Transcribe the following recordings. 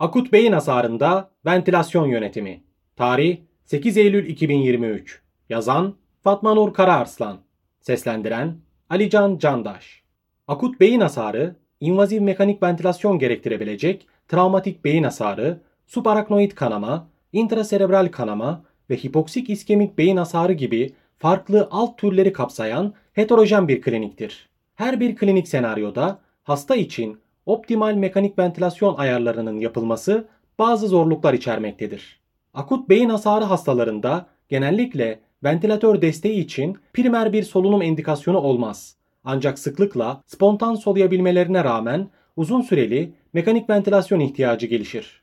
Akut beyin hasarında ventilasyon yönetimi. Tarih 8 Eylül 2023. Yazan Fatma Nur Karaarslan. Seslendiren Alican Candaş. Akut beyin hasarı, invaziv mekanik ventilasyon gerektirebilecek travmatik beyin hasarı, subaraknoid kanama, intraserebral kanama ve hipoksik iskemik beyin hasarı gibi farklı alt türleri kapsayan heterojen bir kliniktir. Her bir klinik senaryoda hasta için optimal mekanik ventilasyon ayarlarının yapılması bazı zorluklar içermektedir. Akut beyin hasarı hastalarında genellikle ventilatör desteği için primer bir solunum indikasyonu olmaz. Ancak sıklıkla spontan soluyabilmelerine rağmen uzun süreli mekanik ventilasyon ihtiyacı gelişir.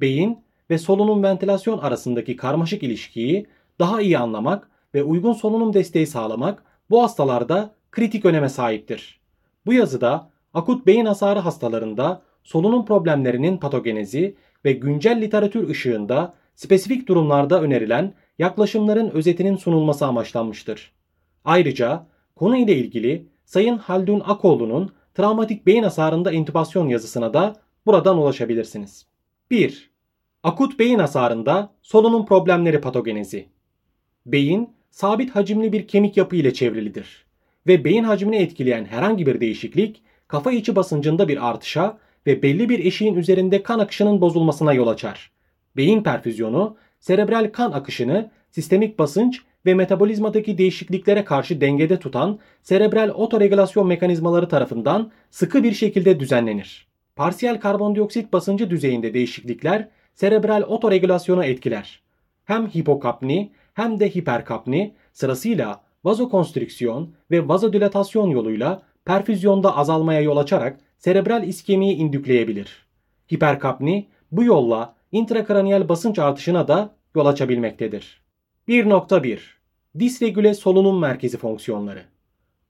Beyin ve solunum ventilasyon arasındaki karmaşık ilişkiyi daha iyi anlamak ve uygun solunum desteği sağlamak bu hastalarda kritik öneme sahiptir. Bu yazıda akut beyin hasarı hastalarında solunum problemlerinin patogenezi ve güncel literatür ışığında spesifik durumlarda önerilen yaklaşımların özetinin sunulması amaçlanmıştır. Ayrıca konu ile ilgili Sayın Haldun Akoğlu'nun travmatik beyin hasarında intübasyon yazısına da buradan ulaşabilirsiniz. 1. Akut beyin hasarında solunum problemleri patogenezi. Beyin sabit hacimli bir kemik yapı ile çevrilidir ve beyin hacmini etkileyen herhangi bir değişiklik kafa içi basıncında bir artışa ve belli bir eşiğin üzerinde kan akışının bozulmasına yol açar. Beyin perfüzyonu serebral kan akışını sistemik basınç ve metabolizmadaki değişikliklere karşı dengede tutan serebral otoregülasyon mekanizmaları tarafından sıkı bir şekilde düzenlenir. Parsiyel karbondioksit basıncı düzeyinde değişiklikler serebral otoregülasyonu etkiler. Hem hipokapni hem de hiperkapni sırasıyla vazokonstrüksiyon ve vazodilatasyon yoluyla perfüzyonda azalmaya yol açarak serebral iskemiyi indükleyebilir. Hiperkapni bu yolla intrakraniyal basınç artışına da yol açabilmektedir. 1.1 Disregüle solunum merkezi fonksiyonları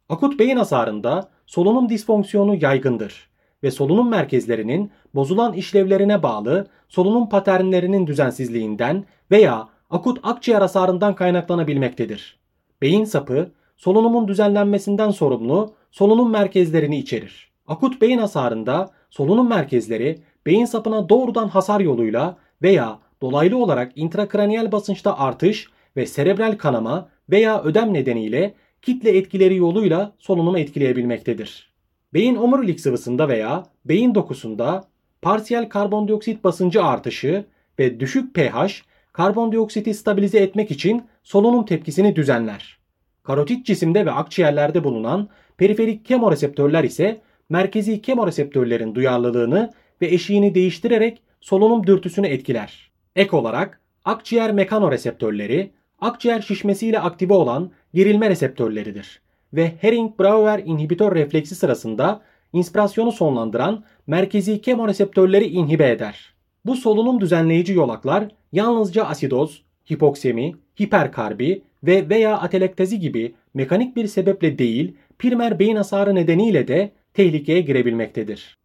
Akut beyin hasarında solunum disfonksiyonu yaygındır ve solunum merkezlerinin bozulan işlevlerine bağlı solunum paternlerinin düzensizliğinden veya akut akciğer hasarından kaynaklanabilmektedir. Beyin sapı solunumun düzenlenmesinden sorumlu solunum merkezlerini içerir. Akut beyin hasarında solunum merkezleri beyin sapına doğrudan hasar yoluyla veya dolaylı olarak intrakraniyal basınçta artış ve serebral kanama veya ödem nedeniyle kitle etkileri yoluyla solunumu etkileyebilmektedir. Beyin omurilik sıvısında veya beyin dokusunda parsiyel karbondioksit basıncı artışı ve düşük pH karbondioksiti stabilize etmek için solunum tepkisini düzenler. Karotit cisimde ve akciğerlerde bulunan periferik kemoreseptörler ise merkezi kemoreseptörlerin duyarlılığını ve eşiğini değiştirerek solunum dürtüsünü etkiler. Ek olarak akciğer mekanoreseptörleri akciğer şişmesiyle aktive olan gerilme reseptörleridir ve Herring-Brauer inhibitör refleksi sırasında inspirasyonu sonlandıran merkezi kemoreseptörleri inhibe eder. Bu solunum düzenleyici yolaklar yalnızca asidoz, hipoksemi, hiperkarbi ve veya atelektezi gibi mekanik bir sebeple değil, primer beyin hasarı nedeniyle de tehlikeye girebilmektedir.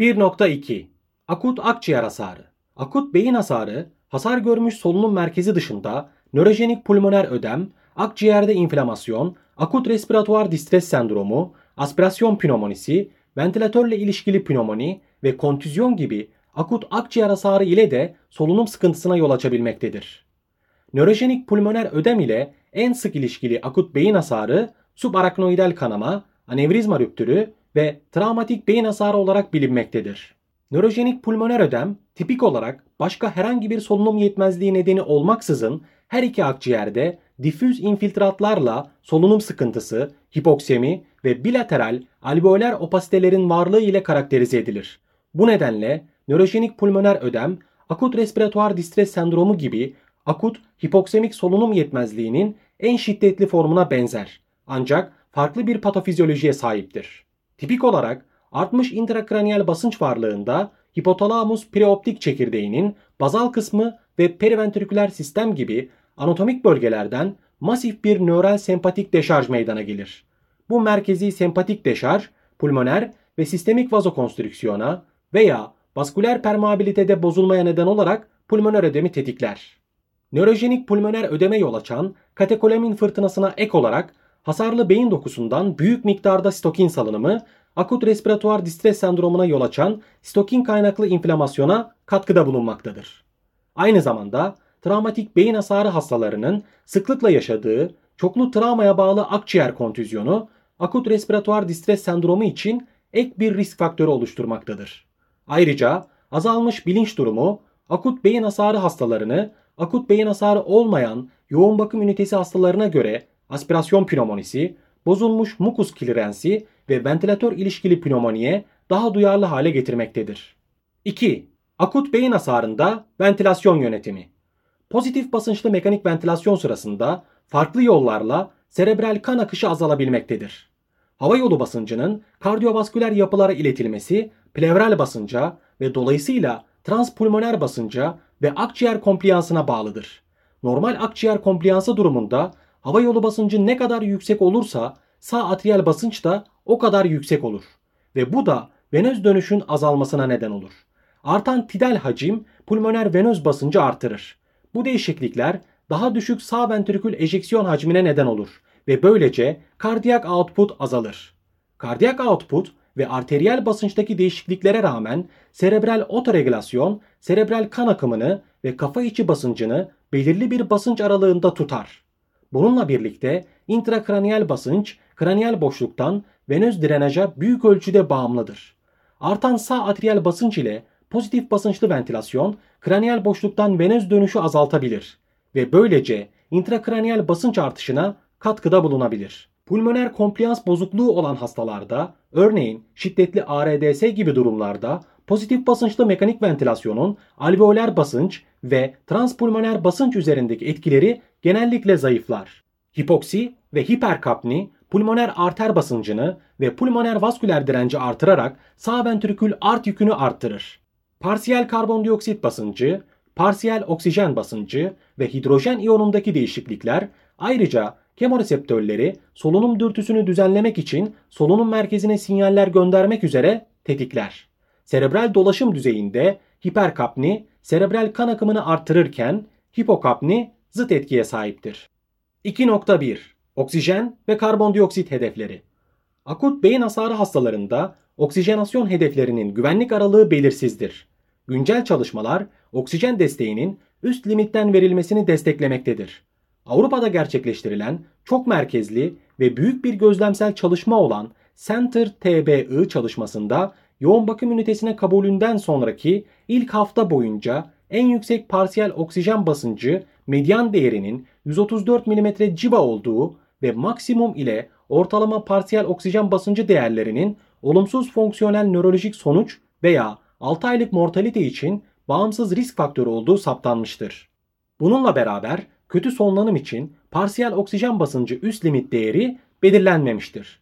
1.2 Akut akciğer hasarı Akut beyin hasarı, hasar görmüş solunum merkezi dışında nörojenik pulmoner ödem, akciğerde inflamasyon, akut respiratuar distres sendromu, aspirasyon pnömonisi, ventilatörle ilişkili pnömoni ve kontüzyon gibi akut akciğer hasarı ile de solunum sıkıntısına yol açabilmektedir. Nörojenik pulmoner ödem ile en sık ilişkili akut beyin hasarı subaraknoidal kanama, anevrizma rüptürü ve travmatik beyin hasarı olarak bilinmektedir. Nörojenik pulmoner ödem tipik olarak başka herhangi bir solunum yetmezliği nedeni olmaksızın her iki akciğerde difüz infiltratlarla solunum sıkıntısı, hipoksemi ve bilateral alveoler opasitelerin varlığı ile karakterize edilir. Bu nedenle nörojenik pulmoner ödem, akut respiratuar distres sendromu gibi akut hipoksemik solunum yetmezliğinin en şiddetli formuna benzer. Ancak farklı bir patofizyolojiye sahiptir. Tipik olarak artmış intrakraniyal basınç varlığında hipotalamus preoptik çekirdeğinin bazal kısmı ve periventriküler sistem gibi anatomik bölgelerden masif bir nöral sempatik deşarj meydana gelir. Bu merkezi sempatik deşarj pulmoner ve sistemik vazokonstrüksiyona veya vasküler permeabilitede bozulmaya neden olarak pulmoner ödemi tetikler. Nörojenik pulmoner ödeme yol açan katekolamin fırtınasına ek olarak hasarlı beyin dokusundan büyük miktarda stokin salınımı akut respiratuar distres sendromuna yol açan stokin kaynaklı inflamasyona katkıda bulunmaktadır. Aynı zamanda travmatik beyin hasarı hastalarının sıklıkla yaşadığı çoklu travmaya bağlı akciğer kontüzyonu, akut respiratuar distres sendromu için ek bir risk faktörü oluşturmaktadır. Ayrıca azalmış bilinç durumu, akut beyin hasarı hastalarını akut beyin hasarı olmayan yoğun bakım ünitesi hastalarına göre aspirasyon pnömonisi, bozulmuş mukus klirensi ve ventilatör ilişkili pnömoniye daha duyarlı hale getirmektedir. 2. Akut beyin hasarında ventilasyon yönetimi. Pozitif basınçlı mekanik ventilasyon sırasında farklı yollarla serebral kan akışı azalabilmektedir. Hava yolu basıncının kardiyovasküler yapılara iletilmesi plevral basınca ve dolayısıyla transpulmoner basınca ve akciğer kompliyansına bağlıdır. Normal akciğer kompliyansı durumunda hava yolu basıncı ne kadar yüksek olursa sağ atriyal basınç da o kadar yüksek olur ve bu da venöz dönüşün azalmasına neden olur. Artan tidal hacim pulmoner venöz basıncı artırır. Bu değişiklikler daha düşük sağ ventrikül ejeksiyon hacmine neden olur ve böylece kardiyak output azalır. Kardiyak output ve arteriyel basınçtaki değişikliklere rağmen serebral otoregülasyon serebral kan akımını ve kafa içi basıncını belirli bir basınç aralığında tutar. Bununla birlikte intrakraniyal basınç kraniyal boşluktan venöz drenaja büyük ölçüde bağımlıdır. Artan sağ atriyal basınç ile pozitif basınçlı ventilasyon kraniyal boşluktan venöz dönüşü azaltabilir ve böylece intrakraniyal basınç artışına katkıda bulunabilir. Pulmoner kompliyans bozukluğu olan hastalarda, örneğin şiddetli ARDS gibi durumlarda pozitif basınçlı mekanik ventilasyonun alveoler basınç ve transpulmoner basınç üzerindeki etkileri genellikle zayıflar. Hipoksi ve hiperkapni pulmoner arter basıncını ve pulmoner vasküler direnci artırarak sağ ventrikül art yükünü arttırır. Parsiyel karbondioksit basıncı, parsiyel oksijen basıncı ve hidrojen iyonundaki değişiklikler ayrıca kemoreseptörleri solunum dürtüsünü düzenlemek için solunum merkezine sinyaller göndermek üzere tetikler. Serebral dolaşım düzeyinde hiperkapni serebral kan akımını artırırken hipokapni zıt etkiye sahiptir. 2.1 Oksijen ve karbondioksit hedefleri Akut beyin hasarı hastalarında oksijenasyon hedeflerinin güvenlik aralığı belirsizdir. Güncel çalışmalar oksijen desteğinin üst limitten verilmesini desteklemektedir. Avrupa'da gerçekleştirilen çok merkezli ve büyük bir gözlemsel çalışma olan Center TBI çalışmasında yoğun bakım ünitesine kabulünden sonraki ilk hafta boyunca en yüksek parsiyel oksijen basıncı medyan değerinin 134 mm civa olduğu ve maksimum ile ortalama parsiyel oksijen basıncı değerlerinin olumsuz fonksiyonel nörolojik sonuç veya 6 aylık mortalite için bağımsız risk faktörü olduğu saptanmıştır. Bununla beraber kötü sonlanım için parsiyel oksijen basıncı üst limit değeri belirlenmemiştir.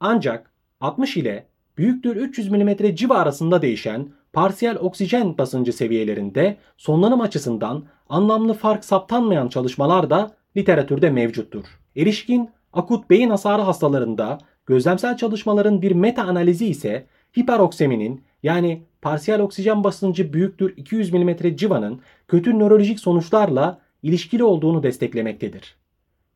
Ancak 60 ile büyüktür 300 mm civa arasında değişen parsiyel oksijen basıncı seviyelerinde sonlanım açısından anlamlı fark saptanmayan çalışmalar da literatürde mevcuttur. Erişkin akut beyin hasarı hastalarında gözlemsel çalışmaların bir meta analizi ise hiperokseminin yani parsiyel oksijen basıncı büyüktür 200 mm civanın kötü nörolojik sonuçlarla ilişkili olduğunu desteklemektedir.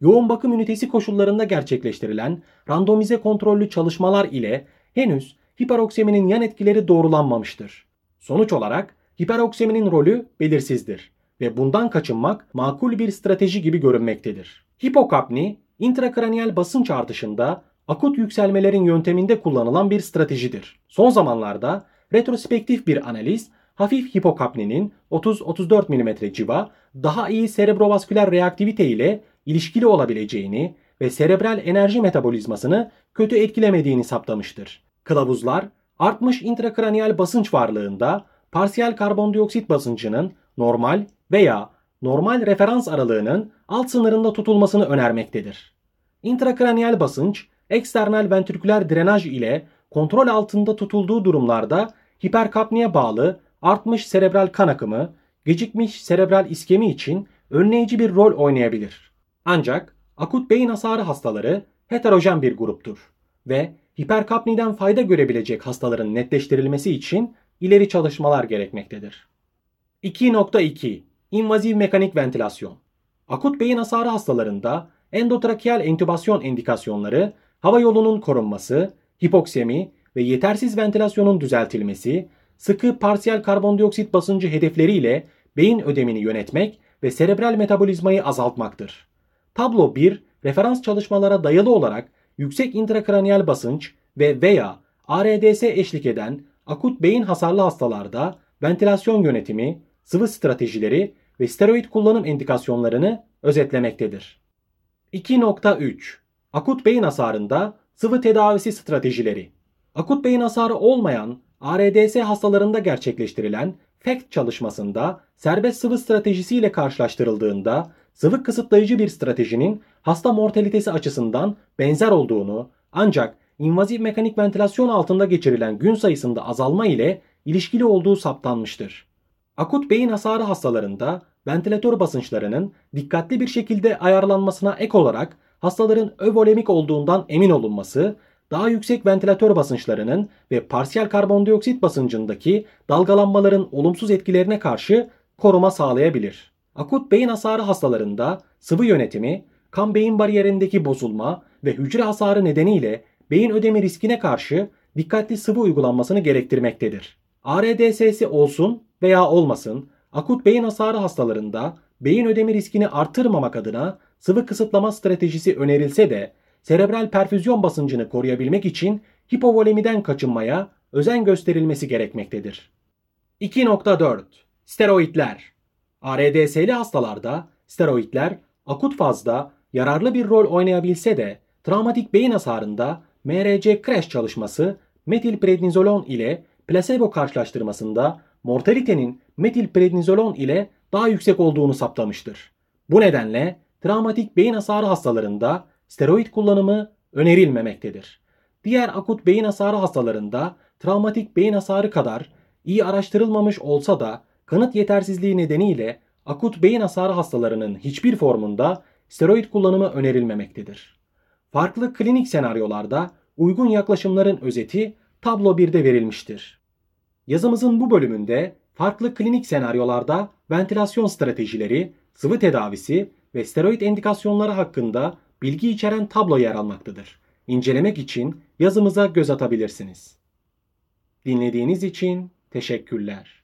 Yoğun bakım ünitesi koşullarında gerçekleştirilen randomize kontrollü çalışmalar ile henüz hiperokseminin yan etkileri doğrulanmamıştır. Sonuç olarak hiperokseminin rolü belirsizdir ve bundan kaçınmak makul bir strateji gibi görünmektedir. Hipokapni, intrakraniyal basınç artışında akut yükselmelerin yönteminde kullanılan bir stratejidir. Son zamanlarda retrospektif bir analiz hafif hipokapninin 30-34 mm civa daha iyi serebrovasküler reaktivite ile ilişkili olabileceğini ve serebral enerji metabolizmasını kötü etkilemediğini saptamıştır. Kılavuzlar artmış intrakraniyal basınç varlığında parsiyel karbondioksit basıncının normal veya normal referans aralığının alt sınırında tutulmasını önermektedir. İntrakraniyal basınç eksternal ventriküler drenaj ile kontrol altında tutulduğu durumlarda hiperkapniye bağlı artmış serebral kan akımı, gecikmiş serebral iskemi için önleyici bir rol oynayabilir. Ancak akut beyin hasarı hastaları heterojen bir gruptur ve hiperkapniden fayda görebilecek hastaların netleştirilmesi için ileri çalışmalar gerekmektedir. 2.2 İnvaziv mekanik ventilasyon Akut beyin hasarı hastalarında endotrakeal entübasyon indikasyonları hava yolunun korunması, hipoksemi ve yetersiz ventilasyonun düzeltilmesi, sıkı parsiyel karbondioksit basıncı hedefleriyle beyin ödemini yönetmek ve serebral metabolizmayı azaltmaktır. Tablo 1, referans çalışmalara dayalı olarak yüksek intrakraniyal basınç ve veya ARDS eşlik eden akut beyin hasarlı hastalarda ventilasyon yönetimi, sıvı stratejileri ve steroid kullanım indikasyonlarını özetlemektedir. 2.3 Akut beyin hasarında sıvı tedavisi stratejileri Akut beyin hasarı olmayan ARDS hastalarında gerçekleştirilen FACT çalışmasında serbest sıvı stratejisiyle karşılaştırıldığında sıvı kısıtlayıcı bir stratejinin hasta mortalitesi açısından benzer olduğunu ancak invaziv mekanik ventilasyon altında geçirilen gün sayısında azalma ile ilişkili olduğu saptanmıştır. Akut beyin hasarı hastalarında ventilatör basınçlarının dikkatli bir şekilde ayarlanmasına ek olarak hastaların övolemik olduğundan emin olunması, daha yüksek ventilatör basınçlarının ve parsiyel karbondioksit basıncındaki dalgalanmaların olumsuz etkilerine karşı koruma sağlayabilir. Akut beyin hasarı hastalarında sıvı yönetimi, kan beyin bariyerindeki bozulma ve hücre hasarı nedeniyle beyin ödemi riskine karşı dikkatli sıvı uygulanmasını gerektirmektedir. ARDS'si olsun veya olmasın akut beyin hasarı hastalarında beyin ödemi riskini artırmamak adına sıvı kısıtlama stratejisi önerilse de serebral perfüzyon basıncını koruyabilmek için hipovolemiden kaçınmaya özen gösterilmesi gerekmektedir. 2.4 Steroidler ARDS'li hastalarda steroidler akut fazda yararlı bir rol oynayabilse de travmatik beyin hasarında MRC crash çalışması metilprednizolon ile plasebo karşılaştırmasında mortalitenin metilprednizolon ile daha yüksek olduğunu saptamıştır. Bu nedenle travmatik beyin hasarı hastalarında steroid kullanımı önerilmemektedir. Diğer akut beyin hasarı hastalarında travmatik beyin hasarı kadar iyi araştırılmamış olsa da kanıt yetersizliği nedeniyle akut beyin hasarı hastalarının hiçbir formunda steroid kullanımı önerilmemektedir. Farklı klinik senaryolarda uygun yaklaşımların özeti tablo 1'de verilmiştir. Yazımızın bu bölümünde farklı klinik senaryolarda ventilasyon stratejileri, sıvı tedavisi ve steroid indikasyonları hakkında bilgi içeren tablo yer almaktadır. İncelemek için yazımıza göz atabilirsiniz. Dinlediğiniz için teşekkürler.